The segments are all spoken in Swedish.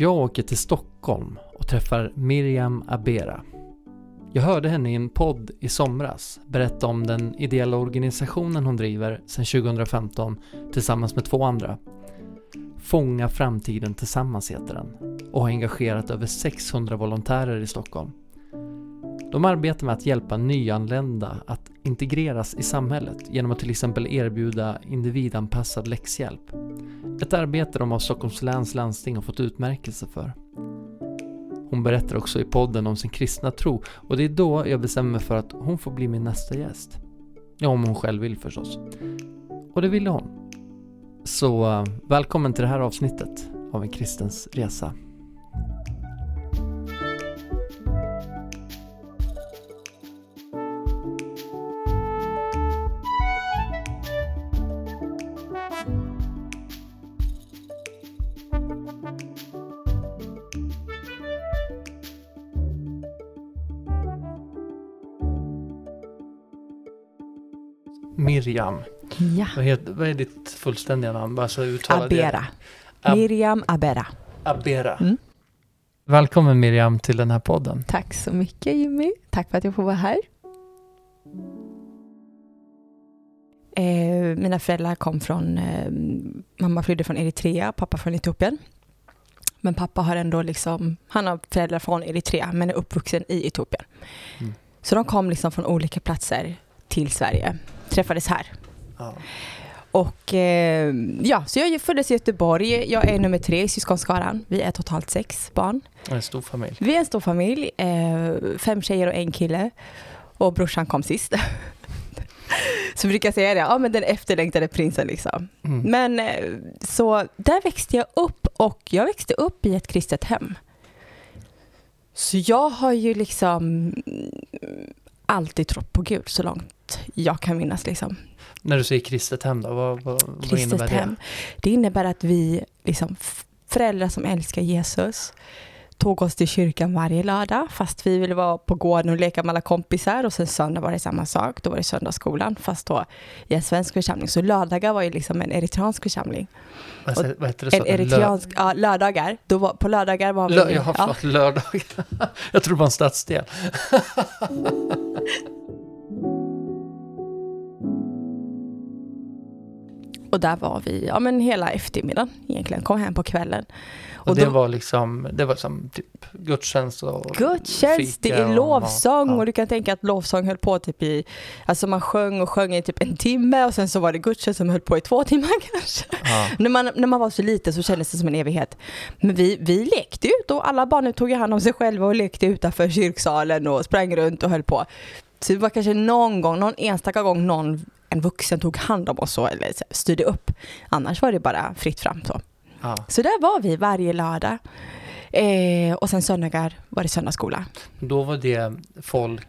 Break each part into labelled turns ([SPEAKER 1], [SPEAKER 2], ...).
[SPEAKER 1] Jag åker till Stockholm och träffar Miriam Abera. Jag hörde henne i en podd i somras berätta om den ideella organisationen hon driver sedan 2015 tillsammans med två andra. Fånga framtiden tillsammans heter den och har engagerat över 600 volontärer i Stockholm. De arbetar med att hjälpa nyanlända att integreras i samhället genom att till exempel erbjuda individanpassad läxhjälp. Ett arbete de av Stockholms läns landsting har fått utmärkelse för. Hon berättar också i podden om sin kristna tro och det är då jag bestämmer mig för att hon får bli min nästa gäst. Ja, om hon själv vill förstås. Och det ville hon. Så eh, välkommen till det här avsnittet av En kristens resa. Miriam.
[SPEAKER 2] Ja.
[SPEAKER 1] Vad, heter, vad är ditt fullständiga namn? Bara så uttala
[SPEAKER 2] Abera.
[SPEAKER 1] Ab-
[SPEAKER 2] Miriam Abera.
[SPEAKER 1] Abera.
[SPEAKER 2] Mm.
[SPEAKER 1] Välkommen Miriam till den här podden.
[SPEAKER 2] Tack så mycket Jimmy. Tack för att jag får vara här. Eh, mina föräldrar kom från, eh, mamma flydde från Eritrea, pappa från Etiopien. Men pappa har ändå liksom, han har föräldrar från Eritrea men är uppvuxen i Etiopien.
[SPEAKER 1] Mm.
[SPEAKER 2] Så de kom liksom från olika platser till Sverige, träffades här.
[SPEAKER 1] Ja.
[SPEAKER 2] Och eh, ja, så jag föddes i Göteborg. Jag är nummer tre i syskonskaran. Vi är totalt sex barn.
[SPEAKER 1] En stor familj.
[SPEAKER 2] Vi är en stor familj. Eh, fem tjejer och en kille. Och brorsan kom sist. så brukar säga det, ja men den efterlängtade prinsen liksom.
[SPEAKER 1] Mm.
[SPEAKER 2] Men eh, så där växte jag upp och jag växte upp i ett kristet hem. Så jag har ju liksom alltid trott på Gud så långt jag kan minnas liksom.
[SPEAKER 1] När du säger kristet hem då, vad, vad, vad innebär
[SPEAKER 2] kristet
[SPEAKER 1] det?
[SPEAKER 2] hem. Det innebär att vi, liksom, föräldrar som älskar Jesus, tog oss till kyrkan varje lördag, fast vi ville vara på gården och leka med alla kompisar. Och sen söndag var det samma sak, då var det söndagsskolan, fast då i en svensk församling. Så lördagar var ju liksom en eritreansk församling.
[SPEAKER 1] Vad, sä- vad heter det?
[SPEAKER 2] En
[SPEAKER 1] så?
[SPEAKER 2] eritreansk, ja, lördagar. Då var, på lördagar var vi...
[SPEAKER 1] Lö, jaha,
[SPEAKER 2] ja,
[SPEAKER 1] förlåt, lördag. Jag tror det var en stadsdel.
[SPEAKER 2] och där var vi, ja men hela eftermiddagen egentligen, kom hem på kvällen.
[SPEAKER 1] Och, det
[SPEAKER 2] då-
[SPEAKER 1] var liksom, det var som typ gudstjänst och
[SPEAKER 2] Gudstjänst, det är
[SPEAKER 1] och
[SPEAKER 2] lovsång
[SPEAKER 1] mat. Ja.
[SPEAKER 2] och du kan tänka att lovsång höll på typ i, alltså man sjöng och sjöng i typ en timme och sen så var det gudstjänst som höll på i två timmar kanske.
[SPEAKER 1] Ja.
[SPEAKER 2] När man, när man var så liten så kändes det som en evighet. Men vi, vi lekte ut och alla barnen tog hand om sig själva och lekte utanför kyrksalen och sprang runt och höll på. Så det var kanske någon gång, någon enstaka gång någon, en vuxen tog hand om oss så, eller styrde upp. Annars var det bara fritt fram så.
[SPEAKER 1] Ja.
[SPEAKER 2] Så där var vi varje lördag. Eh, och sen söndagar var det söndagsskola.
[SPEAKER 1] Då var det folk,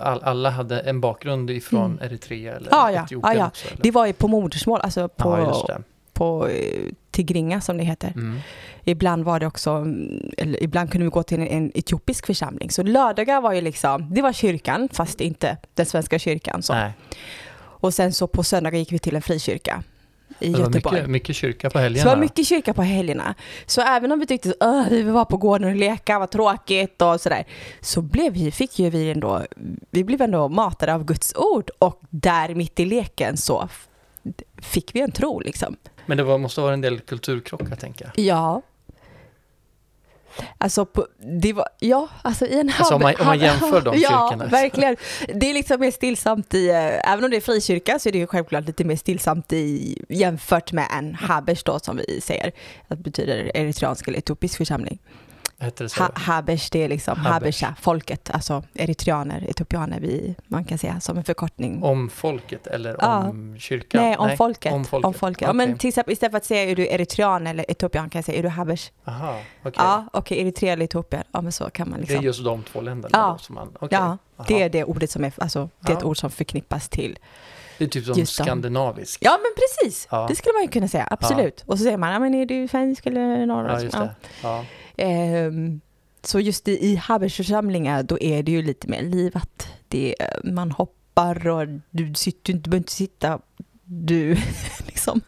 [SPEAKER 1] all, alla hade en bakgrund ifrån
[SPEAKER 2] Mm.
[SPEAKER 1] Eritrea eller
[SPEAKER 2] Ja, ja,
[SPEAKER 1] Etiopien
[SPEAKER 2] ja, ja.
[SPEAKER 1] också? Eller?
[SPEAKER 2] Det var ju på modersmål, alltså på,
[SPEAKER 1] det.
[SPEAKER 2] på eh, tigringa som det heter.
[SPEAKER 1] Mm.
[SPEAKER 2] Ibland var det också, mm, eller ibland kunde vi gå till en, en etiopisk församling. Så lördagar var ju liksom, det var kyrkan fast inte den svenska kyrkan. Så.
[SPEAKER 1] Nej,
[SPEAKER 2] Och sen så på söndagar gick vi till en frikyrka i
[SPEAKER 1] det var
[SPEAKER 2] Göteborg.
[SPEAKER 1] mycket, mycket kyrka på
[SPEAKER 2] Så
[SPEAKER 1] helgerna.
[SPEAKER 2] det var mycket kyrka på helgerna. Så även om vi tyckte att vi vill vara på gården och leka, vad tråkigt och sådär. Så blev vi, fick ju vi ändå, vi blev ändå matade av Guds ord och där mitt i leken så fick vi en tro liksom.
[SPEAKER 1] Men det var, måste vara en del kulturkrockar tänker jag.
[SPEAKER 2] Ja. Alltså, på, det var, ja, alltså i en
[SPEAKER 1] Alltså, om man- om man jämför de
[SPEAKER 2] Ja,
[SPEAKER 1] kyrkorna.
[SPEAKER 2] verkligen. Det är liksom mer stillsamt i, eh, även om det är frikyrka så är det självklart lite mer stillsamt i, jämfört med en habers då som vi säger. Det betyder eritreansk eller etiopisk församling.
[SPEAKER 1] Hette det så?
[SPEAKER 2] Ha, habers, det är liksom habesha, folket, alltså eritreaner, etiopianer, vi, man kan säga som en förkortning.
[SPEAKER 1] Om folket eller
[SPEAKER 2] Ja.
[SPEAKER 1] om kyrkan?
[SPEAKER 2] Nej, om folket.
[SPEAKER 1] Om folket.
[SPEAKER 2] Om folket. Ja, men till exempel, istället för att säga är du eritrean eller etiopian kan jag säga är du habers.
[SPEAKER 1] Aha, okej.
[SPEAKER 2] Ja, okej, Eritrea eller Etiopien. Ja, men så kan man
[SPEAKER 1] Det
[SPEAKER 2] liksom.
[SPEAKER 1] är just de två länderna
[SPEAKER 2] Ja.
[SPEAKER 1] då som man... okej.
[SPEAKER 2] Ja, det är det ordet som är, alltså, det är ett
[SPEAKER 1] Ja.
[SPEAKER 2] ord som förknippas till.
[SPEAKER 1] Det är typ som
[SPEAKER 2] just
[SPEAKER 1] skandinavisk.
[SPEAKER 2] Ja, men precis.
[SPEAKER 1] Ja.
[SPEAKER 2] Det skulle man ju kunna säga, absolut. Och så säger man, ja men är du svensk eller norr?
[SPEAKER 1] Ja, Ja.
[SPEAKER 2] Ehm, så just i, i då är det ju lite mer livat. Det, man hoppar och du sitter, du behöver inte sitta du liksom,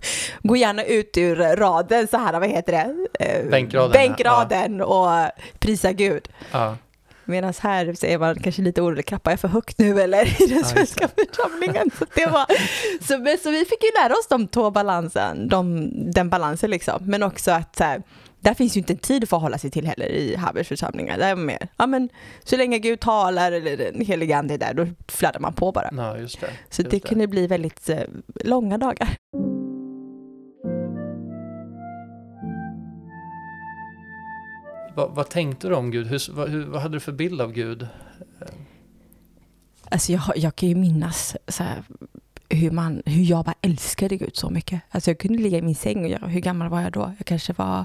[SPEAKER 2] gå gärna ut ur raden så här, vad heter det?
[SPEAKER 1] Bänkraden,
[SPEAKER 2] Bänkraden och prisa Gud.
[SPEAKER 1] Ja.
[SPEAKER 2] Medan här så är man kanske lite orolig, klappar jag för högt nu eller i den
[SPEAKER 1] Ja,
[SPEAKER 2] svenska församlingen? Så, det var, så, så vi fick ju lära oss de två balansen, de, den balansen liksom. Men också att så här, där finns ju inte en tid för att hålla sig till heller i Havers församlingar. Där är mer, ja men så länge Gud talar eller den helige ande är där, då fladdrar man på bara.
[SPEAKER 1] ja, just det.
[SPEAKER 2] Så
[SPEAKER 1] just
[SPEAKER 2] det kunde bli väldigt eh, långa dagar.
[SPEAKER 1] Vad, vad tänkte du om Gud? Hur, vad, hur, vad hade du för bild av Gud?
[SPEAKER 2] Alltså jag, jag kan ju minnas så här, hur, man, hur jag bara älskade Gud så mycket. Alltså jag kunde ligga i min säng och göra, hur gammal var jag då? Jag kanske var,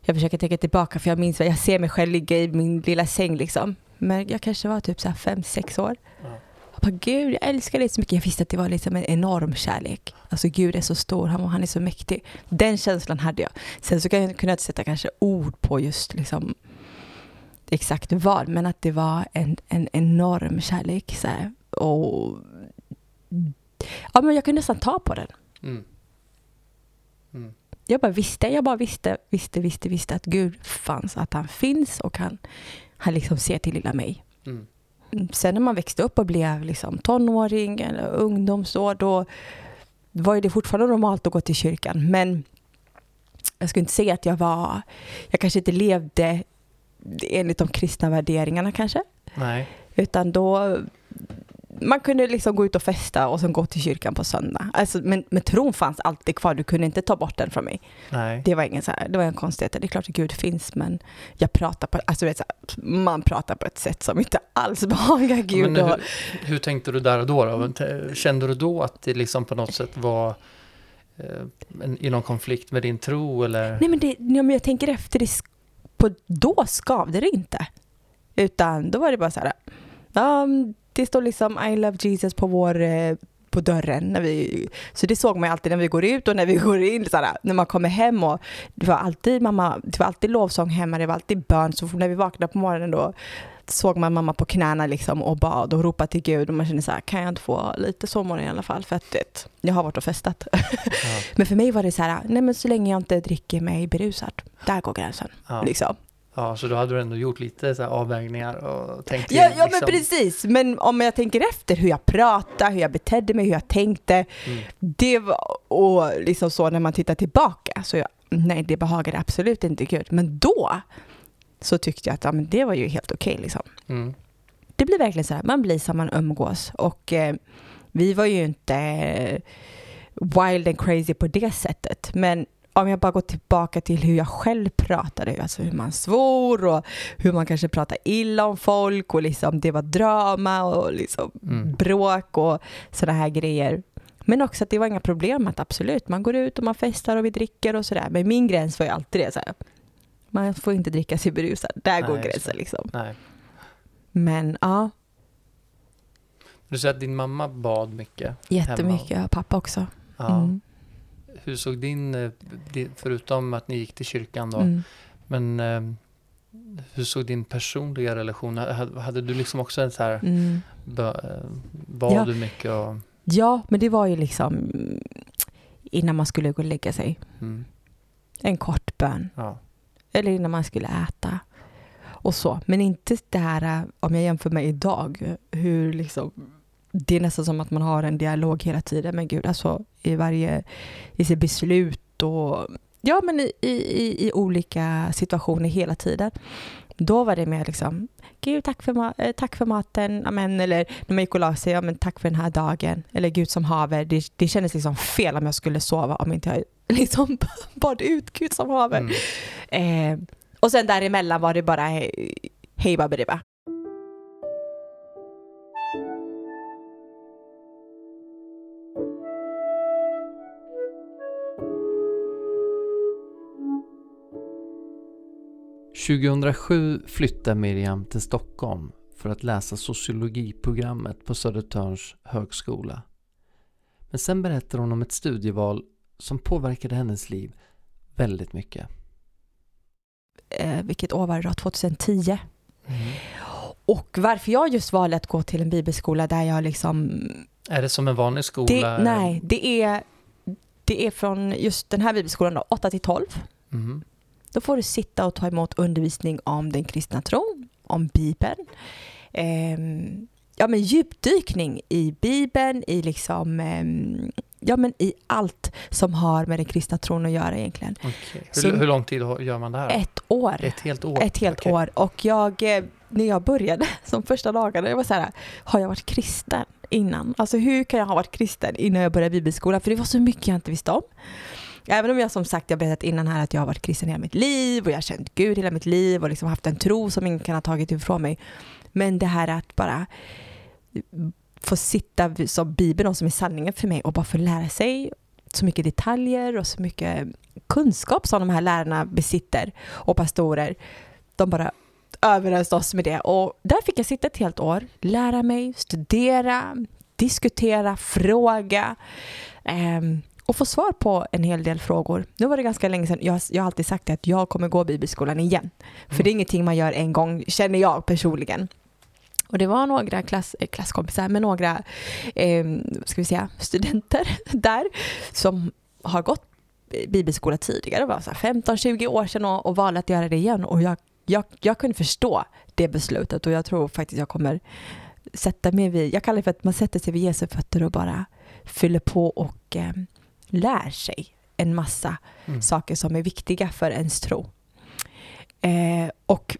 [SPEAKER 2] jag försöker tänka tillbaka för jag minns, jag ser mig själv ligga i min lilla säng liksom. Men jag kanske var typ så fem, sex år.
[SPEAKER 1] Ja.
[SPEAKER 2] Jag bara, Gud, jag älskar dig så mycket. Jag visste att det var liksom en enorm kärlek. Alltså Gud är så stor, han, han är så mäktig. Den känslan hade jag. Sen så kan jag, kunde jag inte sätta kanske ord på just liksom exakt vad, men att det var en, en enorm kärlek. Så här. Och, ja, men jag kunde nästan ta på den.
[SPEAKER 1] Mm. Mm.
[SPEAKER 2] Jag bara visste, jag bara visste, visste, visste, visste att Gud fanns, att han finns och han, han liksom ser till lilla mig.
[SPEAKER 1] Mm.
[SPEAKER 2] Mm, Sen när man växte upp och blev liksom tonåring eller ungdomsår, då var det fortfarande normalt att gå till kyrkan. Men jag skulle inte säga att jag var, jag kanske inte levde enligt de kristna värderingarna kanske.
[SPEAKER 1] Nej.
[SPEAKER 2] Utan då, man kunde liksom gå ut och festa och sen gå till kyrkan på söndag. Alltså, men, men tron fanns alltid kvar, du kunde inte ta bort den från mig.
[SPEAKER 1] Nej.
[SPEAKER 2] Det var ingen så här, det var en konstighet. Det är klart att Gud finns, men jag pratar på, alltså vet, så här, man pratar på ett sätt som inte alls behagar Gud.
[SPEAKER 1] Men hur, hur tänkte du där och då, då? Kände du då att det liksom på något sätt var eh, i någon konflikt med din tro eller?
[SPEAKER 2] nej men, det, ja, men jag tänker efter, det, på, då skavde det inte. Utan då var det bara så här, ja, det står liksom I love Jesus på vår eh, på dörren. När vi, så det såg man ju alltid när vi går ut och när vi går in. Så här, när man kommer hem och det var alltid mamma, det var alltid lovsång hemma, det var alltid bön. Så när vi vaknade på morgonen då såg man mamma på knäna liksom och bad och ropade till Gud och man kände så här, kan jag inte få lite sovmorgon i alla fall för att det, jag har varit och festat.
[SPEAKER 1] Ja,
[SPEAKER 2] Men för mig var det så här, nej men så länge jag inte dricker mig berusad, där går gränsen.
[SPEAKER 1] ja,
[SPEAKER 2] Liksom.
[SPEAKER 1] Ja, så då hade du ändå gjort lite så här avvägningar och tänkt till,
[SPEAKER 2] Ja, ja men
[SPEAKER 1] liksom.
[SPEAKER 2] precis, men om jag tänker efter hur jag pratade, hur jag betedde mig, hur jag tänkte,
[SPEAKER 1] Mm.
[SPEAKER 2] det var, och liksom så när man tittar tillbaka, så jag, nej det behagade absolut inte Gud. Men då så tyckte jag att ja, men det var ju helt okej liksom.
[SPEAKER 1] Mm.
[SPEAKER 2] Det blir verkligen så här, man blir som man umgås och eh, vi var ju inte eh, wild and crazy på det sättet, men om jag bara går tillbaka till hur jag själv pratade, alltså hur man svor och hur man kanske pratar illa om folk och liksom det var drama och liksom
[SPEAKER 1] Mm.
[SPEAKER 2] bråk och sådana här grejer. Men också att det var inga problem att absolut, man går ut och man festar och vi dricker och sådär. Men min gräns var ju alltid det så här. Man får inte dricka sig berusad. Där
[SPEAKER 1] Nej,
[SPEAKER 2] går gränsen liksom.
[SPEAKER 1] Nej.
[SPEAKER 2] Men ja,
[SPEAKER 1] Du säger att din mamma bad mycket.
[SPEAKER 2] jättemycket. Pappa också.
[SPEAKER 1] Ja.
[SPEAKER 2] Mm.
[SPEAKER 1] Hur såg din, eh, förutom att ni gick till kyrkan då,
[SPEAKER 2] Mm.
[SPEAKER 1] men eh, hur såg din personliga relation? Hade, du liksom också en så här,
[SPEAKER 2] Mm.
[SPEAKER 1] bö- eh, bad
[SPEAKER 2] Ja.
[SPEAKER 1] du mycket och,
[SPEAKER 2] Ja, men det var ju liksom innan man skulle gå och lägga sig.
[SPEAKER 1] mm,
[SPEAKER 2] En kort bön.
[SPEAKER 1] ja,
[SPEAKER 2] Eller innan man skulle äta. Och så. Men inte det här, om jag jämför med idag, hur liksom det är nästan som att man har en dialog hela tiden med Gud, alltså i varje, i sitt beslut och ja men i, i, i olika situationer hela tiden. Då var det mer liksom, Gud tack för, ma- eh, tack för maten, amen, eller när man gick och la sig, ja men tack för den här dagen, eller Gud som haver. Det, det kändes liksom fel om jag skulle sova om inte jag liksom bad ut Gud som haver.
[SPEAKER 1] mm,
[SPEAKER 2] Eh, och sen däremellan var det bara he- hej baberiba.
[SPEAKER 1] 2007 flyttade Miriam till Stockholm för att läsa sociologiprogrammet på Södertörns högskola. Men sen berättar hon om ett studieval som påverkade hennes liv väldigt mycket.
[SPEAKER 2] Eh, vilket år var det då? 2010. Och varför jag just valde att gå till en bibelskola där jag liksom
[SPEAKER 1] Är det som en vanlig skola?
[SPEAKER 2] Det, nej, det är, det är från just den här bibelskolan då, 8 till 12.
[SPEAKER 1] Mm.
[SPEAKER 2] Då får du sitta och ta emot undervisning om den kristna tron, om Bibeln. Ehm, ja, men djupdykning i Bibeln, i liksom, ehm, ja men i allt som har med den kristna tron att göra egentligen.
[SPEAKER 1] Okej. Hur,
[SPEAKER 2] Så-
[SPEAKER 1] hur lång tid gör man det här?
[SPEAKER 2] Ett år.
[SPEAKER 1] Ett helt år?
[SPEAKER 2] Ett helt
[SPEAKER 1] Okej.
[SPEAKER 2] år. Och jag, eh, när jag började, som första dagarna, jag var så här, har jag varit kristen innan? Alltså hur kan jag ha varit kristen innan jag började bibelskolan? För det var så mycket jag inte visste om. Även om jag som sagt, jag berättat innan här att jag har varit kristen hela mitt liv och jag har känt Gud hela mitt liv och liksom haft en tro som ingen kan ha tagit ifrån mig. Men det här att bara få sitta som Bibeln och som är sanningen för mig och bara få lära sig så mycket detaljer och så mycket kunskap som de här lärarna besitter och pastorer. De bara överöste oss med det och där fick jag sitta ett helt år, lära mig, studera, diskutera, fråga ehm, och få svar på en hel del frågor. Nu var det ganska länge sedan, jag, jag har alltid sagt att jag kommer gå bibelskolan igen. För
[SPEAKER 1] Mm.
[SPEAKER 2] det är ingenting man gör en gång, känner jag personligen. Och det var några klass, eh, klasskompisar med några eh, ska vi säga, studenter där som har gått bibelskola tidigare, det var så här 15-20 år sedan och, och valde att göra det igen. Och jag, jag, jag kunde förstå det beslutet och jag tror faktiskt jag kommer sätta mig vid, jag kallar det för att man sätter sig vid Jesu fötter och bara fyller på och eh, lär sig en massa
[SPEAKER 1] Mm.
[SPEAKER 2] saker som är viktiga för ens tro. Eh, och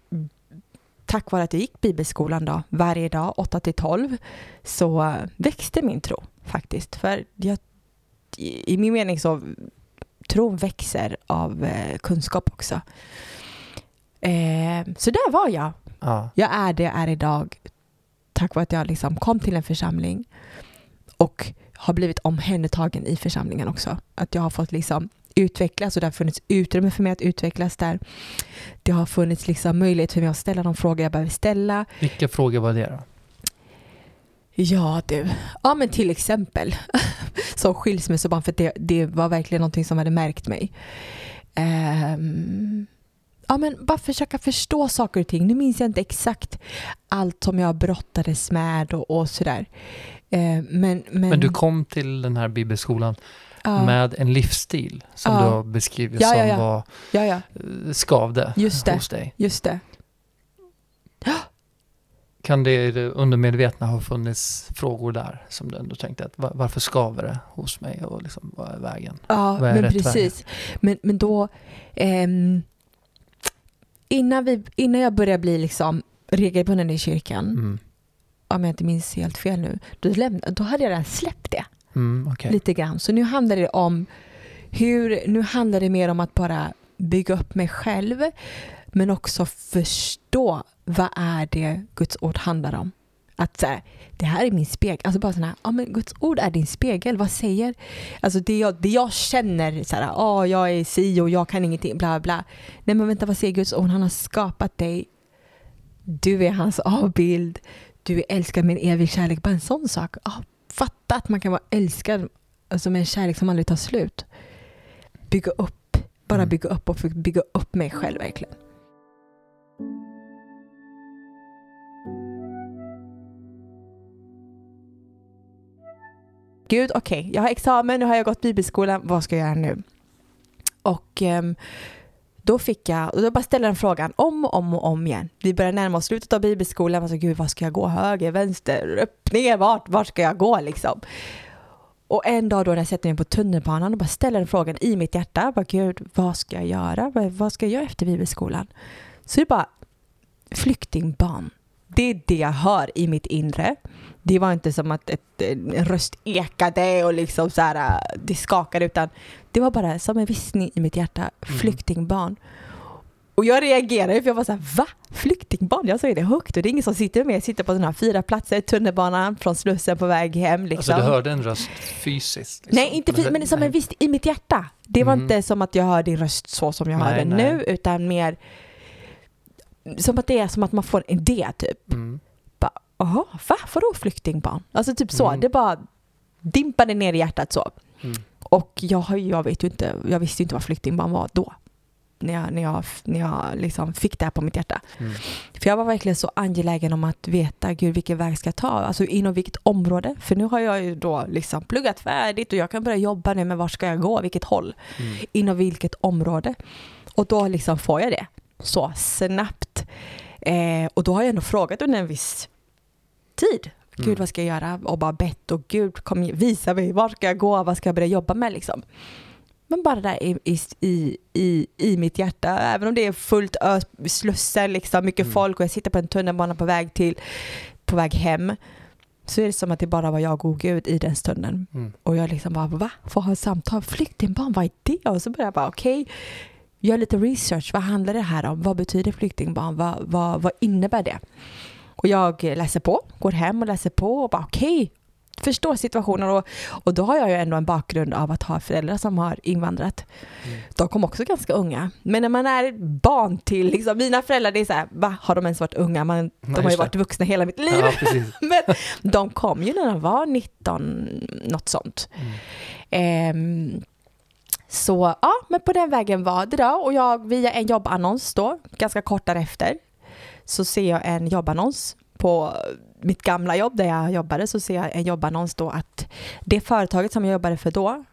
[SPEAKER 2] tack vare att jag gick bibelskolan då, varje dag 8 till 12 så växte min tro faktiskt. För jag, i, i min mening så tron växer av eh, kunskap också. Eh, så där var jag.
[SPEAKER 1] Ja.
[SPEAKER 2] Jag är det jag är idag tack vare att jag liksom kom till en församling och har blivit omhändertagen i församlingen också. Att jag har fått liksom utvecklas och det har funnits utrymme för mig att utvecklas där. Det har funnits liksom möjlighet för mig att ställa de frågor jag behöver ställa.
[SPEAKER 1] Vilka frågor var det då?
[SPEAKER 2] Ja du, ja men till exempel som skilsmässobarn för det, det var verkligen någonting som hade märkt mig. Ehm, ja men bara försöka förstå saker och ting. Nu minns jag inte exakt allt som jag brottades med och, och sådär. Ehm, men, men,
[SPEAKER 1] Men du kom till den här bibelskolan
[SPEAKER 2] ja,
[SPEAKER 1] med en livsstil som
[SPEAKER 2] Ja.
[SPEAKER 1] du har beskrivit
[SPEAKER 2] Ja,
[SPEAKER 1] som var eh, skavde
[SPEAKER 2] Just det.
[SPEAKER 1] hos dig.
[SPEAKER 2] just det.
[SPEAKER 1] Kan det i det undermedvetna ha funnits frågor där som du ändå tänkte att va- varför skaver det hos mig och liksom vad är vägen?
[SPEAKER 2] Ja,
[SPEAKER 1] Vad är
[SPEAKER 2] men precis. Men, men då, ehm, innan, vi, innan jag började bli liksom regelbunden i kyrkan,
[SPEAKER 1] Mm.
[SPEAKER 2] om jag inte minns helt fel nu, då, lämnade, då hade jag redan släppt det
[SPEAKER 1] Mm, okej.
[SPEAKER 2] lite grann. Så nu handlar det om hur, nu handlar det mer om att bara bygga upp mig själv, men också förstå vad är det Guds ord handlar om. Att så här, det här är min spegel. Alltså bara sån här, ja men Guds ord är din spegel. Vad säger? Alltså det jag, det jag känner, så här, ja jag är si och jag kan ingenting, bla bla. Nej men vänta, vad säger Guds ord? Han har skapat dig. Du är hans avbild. Du är älskad med en evig kärlek. Bara en sån sak. Ja, fatta att man kan vara älskad alltså med en kärlek som aldrig tar slut. Bygga upp, bara
[SPEAKER 1] Mm.
[SPEAKER 2] bygga upp och bygga upp mig själv verkligen. Gud, okej, jag har examen, nu har jag gått bibelskolan, vad ska jag göra nu? Och um, då fick jag, och då bara ställde den frågan om och om och om igen. Vi börjar närma oss slutet av bibelskolan, alltså gud, vad ska jag gå? Höger, vänster, upp, ner, vart, vart ska jag gå liksom? Och en dag då när jag sätter mig på tunnelbanan och bara ställer den frågan i mitt hjärta, bara gud, vad ska jag göra? Vad, vad ska jag göra efter bibelskolan? Så det är bara flyktingbarn. Det är det jag hör i mitt inre. Det var inte som att ett, en röst ekade och liksom så här, äh, det skakade utan det var bara som en viskning i mitt hjärta.
[SPEAKER 1] Mm.
[SPEAKER 2] Flyktingbarn. Och jag reagerade för jag var så här, va? Flyktingbarn? Jag sa det högt och det är ingen som sitter med. Jag sitter på sådana här fyra platser tunnelbanan från Slussen på väg hem. Liksom.
[SPEAKER 1] Alltså du hörde en röst fysiskt? liksom,
[SPEAKER 2] Nej, inte
[SPEAKER 1] på något
[SPEAKER 2] fys- men som
[SPEAKER 1] Nej.
[SPEAKER 2] en viss i mitt hjärta. Det var
[SPEAKER 1] Mhm.
[SPEAKER 2] inte som att jag hör din röst så som jag hör den nu, utan mer som att det är som att man får en idé typ.
[SPEAKER 1] Mm.
[SPEAKER 2] Jaha, va? Vadå flyktingbarn? Alltså typ så.
[SPEAKER 1] Mm.
[SPEAKER 2] Det bara dimpade ner i hjärtat så.
[SPEAKER 1] Mm.
[SPEAKER 2] Och jag, jag vet ju inte, jag visste ju inte vad flyktingbarn var då. när jag, när jag, när jag liksom fick det här på mitt hjärta.
[SPEAKER 1] Mm.
[SPEAKER 2] För jag var verkligen så angelägen om att veta, gud vilken väg ska jag ta? Alltså inom vilket område? För nu har jag ju då liksom pluggat färdigt och jag kan börja jobba nu, men var ska jag gå? Vilket håll?
[SPEAKER 1] Mm.
[SPEAKER 2] Inom vilket område? Och då liksom får jag det så snabbt. Eh, och då har jag ändå frågat under en viss tid. Gud
[SPEAKER 1] Mm.
[SPEAKER 2] vad ska jag göra? Och bara bett och Gud kom visa mig, var ska jag gå? Vad ska jag börja jobba med liksom? Men bara där i, i, i, i, mitt hjärta, även om det är fullt ös, Slussen, liksom, mycket
[SPEAKER 1] Mm.
[SPEAKER 2] folk och jag sitter på en tunnelbana på väg till, på väg hem, så är det som att det bara var jag och Gud i den stunden.
[SPEAKER 1] Mm.
[SPEAKER 2] Och jag liksom bara, va? Får ha ett samtal? Flyktingbarn, vad är det? Och så började jag bara, okej, gör lite research. Vad handlar det här om? Vad betyder flyktingbarn? Vad, vad, vad innebär det? Och jag läser på, går hem och läser på och bara, okej, förstår situationen. Och, och då har jag ju ändå en bakgrund av att ha föräldrar som har invandrat.
[SPEAKER 1] Mm.
[SPEAKER 2] De kom också ganska unga. Men när man är barn till, liksom, mina föräldrar, det är så här, va? Har de ens varit unga? Man, de har ju
[SPEAKER 1] det.
[SPEAKER 2] varit vuxna hela mitt liv.
[SPEAKER 1] Ja.
[SPEAKER 2] Men de kom ju när de var 19, något sånt.
[SPEAKER 1] Mm.
[SPEAKER 2] Ehm, så ja, men på den vägen var det då. Och jag via en jobbannons då, ganska kort därefter, så ser jag en jobbannons på mitt gamla jobb där jag jobbade så ser jag en jobbannons då att det företaget som jag jobbade för då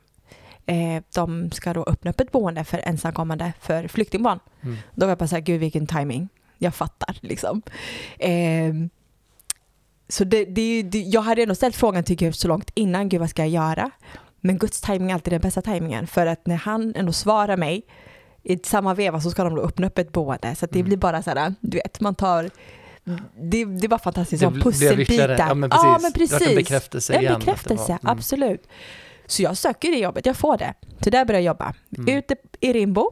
[SPEAKER 2] eh, de ska då öppna upp ett boende för ensamkommande för flyktingbarn.
[SPEAKER 1] Mm.
[SPEAKER 2] Då var jag bara såhär, gud vilken timing. Jag fattar liksom. Ehm, så det, det, det, jag hade ändå ställt frågan till Gud så långt innan, gud vad ska jag göra? Men Guds timing är alltid den bästa timingen för att när han ändå svarar mig i samma veva så ska de då öppna upp ett boende så att det
[SPEAKER 1] Mm.
[SPEAKER 2] blir bara sådär, du vet, man tar det, det var fantastiskt,
[SPEAKER 1] Det
[SPEAKER 2] som pusselbitar.
[SPEAKER 1] Ja, men precis.
[SPEAKER 2] Ja, men
[SPEAKER 1] Det vart en
[SPEAKER 2] precis.
[SPEAKER 1] bekräftelse
[SPEAKER 2] En
[SPEAKER 1] igen. det
[SPEAKER 2] bekräftelse,
[SPEAKER 1] var- mm.
[SPEAKER 2] absolut. Så jag söker det jobbet, jag får det. Så där började jag jobba.
[SPEAKER 1] Mm.
[SPEAKER 2] Ute i Rimbo,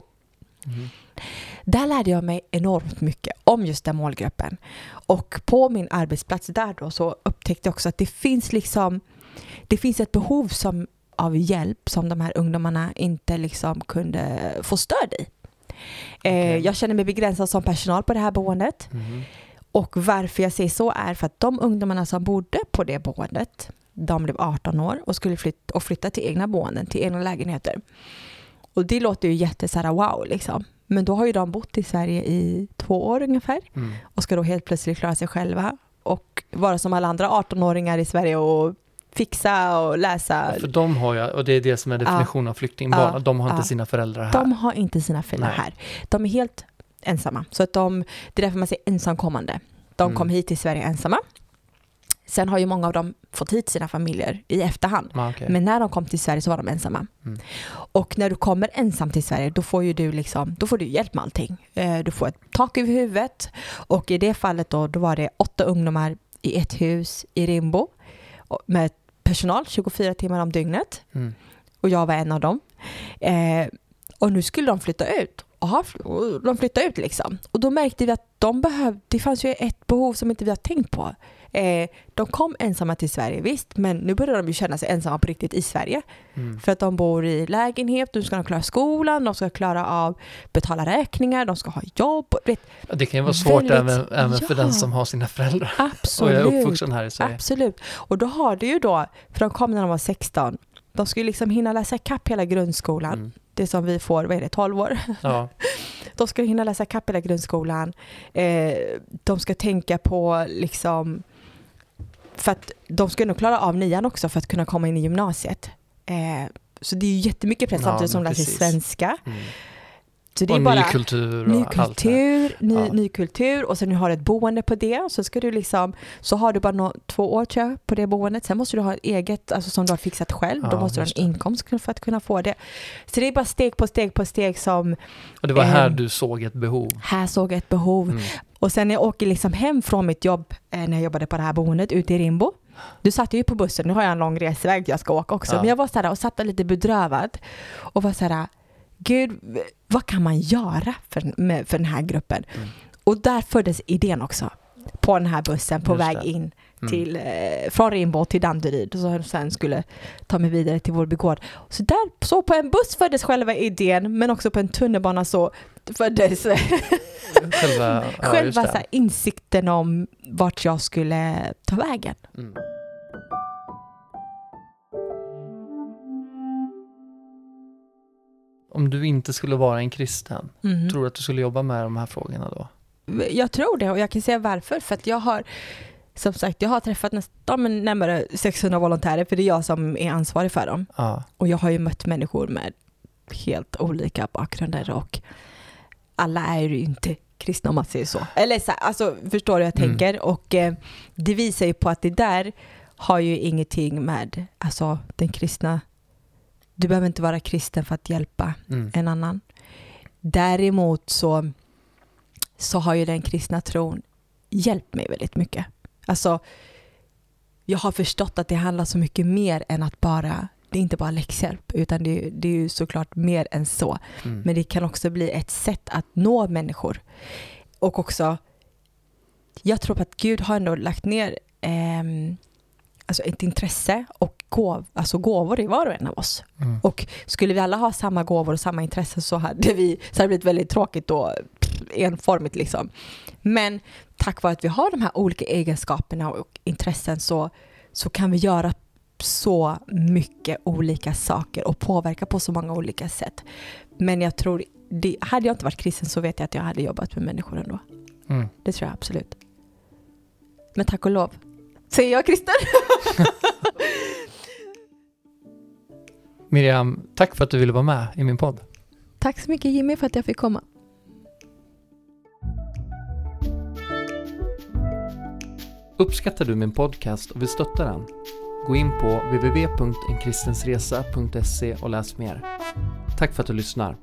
[SPEAKER 1] Mm.
[SPEAKER 2] där lärde jag mig enormt mycket om just den målgruppen. Och på min arbetsplats där då så upptäckte jag också att det finns liksom, det finns ett behov som, av hjälp som de här ungdomarna inte liksom kunde få stöd i. Eh,
[SPEAKER 1] Okej.
[SPEAKER 2] jag känner mig begränsad som personal på det här boendet.
[SPEAKER 1] Mhm.
[SPEAKER 2] Och varför jag säger så är för att de ungdomarna som bodde på det boendet, de blev 18 år och skulle flytta, och flytta till egna boenden, till egna lägenheter. Och det låter ju jätte så här, wow liksom. Men då har ju de bott i Sverige i två år ungefär
[SPEAKER 1] Mm.
[SPEAKER 2] och ska då helt plötsligt klara sig själva och vara som alla andra 18-åringar i Sverige och fixa och läsa.
[SPEAKER 1] För de har ju, och det är det som är definitionen av flyktingbarn,
[SPEAKER 2] Ja.
[SPEAKER 1] de har inte
[SPEAKER 2] Ja.
[SPEAKER 1] sina föräldrar här.
[SPEAKER 2] De har inte sina föräldrar
[SPEAKER 1] Nej.
[SPEAKER 2] här. De är helt ensamma. Så att de, det är därför man säger ensamkommande. De
[SPEAKER 1] Mm.
[SPEAKER 2] kom hit till Sverige ensamma. Sen har ju många av dem fått hit sina familjer i efterhand.
[SPEAKER 1] Ja, okej.
[SPEAKER 2] Men när de kom till Sverige så var de ensamma.
[SPEAKER 1] Mm.
[SPEAKER 2] Och när du kommer ensam till Sverige då får ju du liksom, då får du hjälp med allting. Eh, Du får ett tak över huvudet och i det fallet då, då var det åtta ungdomar i ett hus i Rimbo med personal 24 timmar om dygnet
[SPEAKER 1] Mm.
[SPEAKER 2] och jag var en av dem. Eh, och nu skulle de flytta ut. Aha, de flyttade ut liksom. Och då märkte vi att de behövde, det fanns ju ett behov som inte vi har tänkt på. Eh, de kom ensamma till Sverige, visst, men nu börjar de ju känna sig ensamma på riktigt i Sverige.
[SPEAKER 1] Mm.
[SPEAKER 2] För att de bor i lägenhet, nu ska de klara skolan, de ska klara av betala räkningar, de ska ha jobb. Vet,
[SPEAKER 1] Det kan ju vara svårt
[SPEAKER 2] Väldigt-
[SPEAKER 1] även, även för
[SPEAKER 2] ja.
[SPEAKER 1] den som har sina föräldrar och
[SPEAKER 2] absolut.
[SPEAKER 1] är uppvuxen här i Sverige.
[SPEAKER 2] Absolut. Och då har du ju då, för de kom när de var 16, de skulle liksom hinna läsa kapp hela grundskolan.
[SPEAKER 1] Mm.
[SPEAKER 2] Det som vi får, vad är det, 12 år?
[SPEAKER 1] Ja.
[SPEAKER 2] De ska hinna läsa kapp hela grundskolan. Eh, de ska tänka på liksom, för att de ska nog klara av nian också för att kunna komma in i gymnasiet. Eh, så det är ju jättemycket press
[SPEAKER 1] Ja,
[SPEAKER 2] samtidigt som de läser
[SPEAKER 1] precis.
[SPEAKER 2] svenska.
[SPEAKER 1] Mm.
[SPEAKER 2] Så det är
[SPEAKER 1] och
[SPEAKER 2] bara
[SPEAKER 1] ny kultur och
[SPEAKER 2] ny kultur, ny,
[SPEAKER 1] Ja.
[SPEAKER 2] ny kultur och sen nu har du ett boende på det så ska du liksom, så har du bara nå, två år tror jag på det boendet. Sen måste du ha ett eget, alltså som du har fixat själv. Då
[SPEAKER 1] Ja,
[SPEAKER 2] måste du ha en inkomst för att kunna få det. Så det är bara steg på steg på steg som,
[SPEAKER 1] Och det var här
[SPEAKER 2] Ehm.
[SPEAKER 1] du såg ett behov.
[SPEAKER 2] här såg jag ett behov.
[SPEAKER 1] Mm.
[SPEAKER 2] Och sen när jag åker liksom hem från mitt jobb eh, när jag jobbade på det här boendet ute i Rimbo. Du satt ju på bussen, nu har jag en lång resväg jag ska åka också.
[SPEAKER 1] Ja.
[SPEAKER 2] Men jag var så här och satt lite bedrövad och var så här, gud vad kan man göra för, med, för den här gruppen?
[SPEAKER 1] Mm.
[SPEAKER 2] Och där föddes idén också. På den här bussen på
[SPEAKER 1] Just
[SPEAKER 2] väg
[SPEAKER 1] det.
[SPEAKER 2] in
[SPEAKER 1] Mm.
[SPEAKER 2] till, eh, från Rimbo till Danderyd och så sen skulle ta mig vidare till Vårby gård. Så där, så på en buss föddes själva idén men också på en tunnelbana så föddes
[SPEAKER 1] Själva, ja,
[SPEAKER 2] själva insikten om vart jag skulle ta vägen.
[SPEAKER 1] Mm. Om du inte skulle vara en kristen,
[SPEAKER 2] Mhm.
[SPEAKER 1] tror du att du skulle jobba med de här frågorna då?
[SPEAKER 2] Jag tror det och jag kan säga varför. För att jag har, som sagt, jag har träffat nästan närmare 600 volontärer för det är jag som är ansvarig för dem.
[SPEAKER 1] Ja.
[SPEAKER 2] Och jag har ju mött människor med helt olika bakgrunder och alla är ju inte kristna om man säger så. Eller så, alltså, förstår du hur jag
[SPEAKER 1] Mm.
[SPEAKER 2] tänker? Och eh, det visar ju på att det där har ju ingenting med alltså, den kristna... Du behöver inte vara kristen för att hjälpa
[SPEAKER 1] Mm.
[SPEAKER 2] en annan. Däremot så, så har ju den kristna tron hjälpt mig väldigt mycket. Alltså, jag har förstått att det handlar så mycket mer än att bara, det är inte bara läxhjälp, utan det, det är ju såklart mer än så.
[SPEAKER 1] Mm.
[SPEAKER 2] Men det kan också bli ett sätt att nå människor. Och också, jag tror på att Gud har ändå lagt ner ehm, alltså ett intresse och gåv, alltså gåvor i var och en av oss.
[SPEAKER 1] Mm.
[SPEAKER 2] Och skulle vi alla ha samma gåvor och samma intresse så hade, vi, så hade det blivit väldigt tråkigt och enformigt liksom. Men tack vare att vi har de här olika egenskaperna och intressen så, så kan vi göra så mycket olika saker och påverka på så många olika sätt. Men jag tror, det, hade jag inte varit kristen så vet jag att jag hade jobbat med människor ändå.
[SPEAKER 1] Mm.
[SPEAKER 2] Det tror jag absolut. Men tack och lov. Säger jag kristen?
[SPEAKER 1] Miriam, tack för att du ville vara med i min podd.
[SPEAKER 2] Tack så mycket Jimmy för att jag fick komma.
[SPEAKER 1] Uppskattar du min podcast och vill stötta den? Gå in på www.enkristensresa.se och läs mer. Tack för att du lyssnar.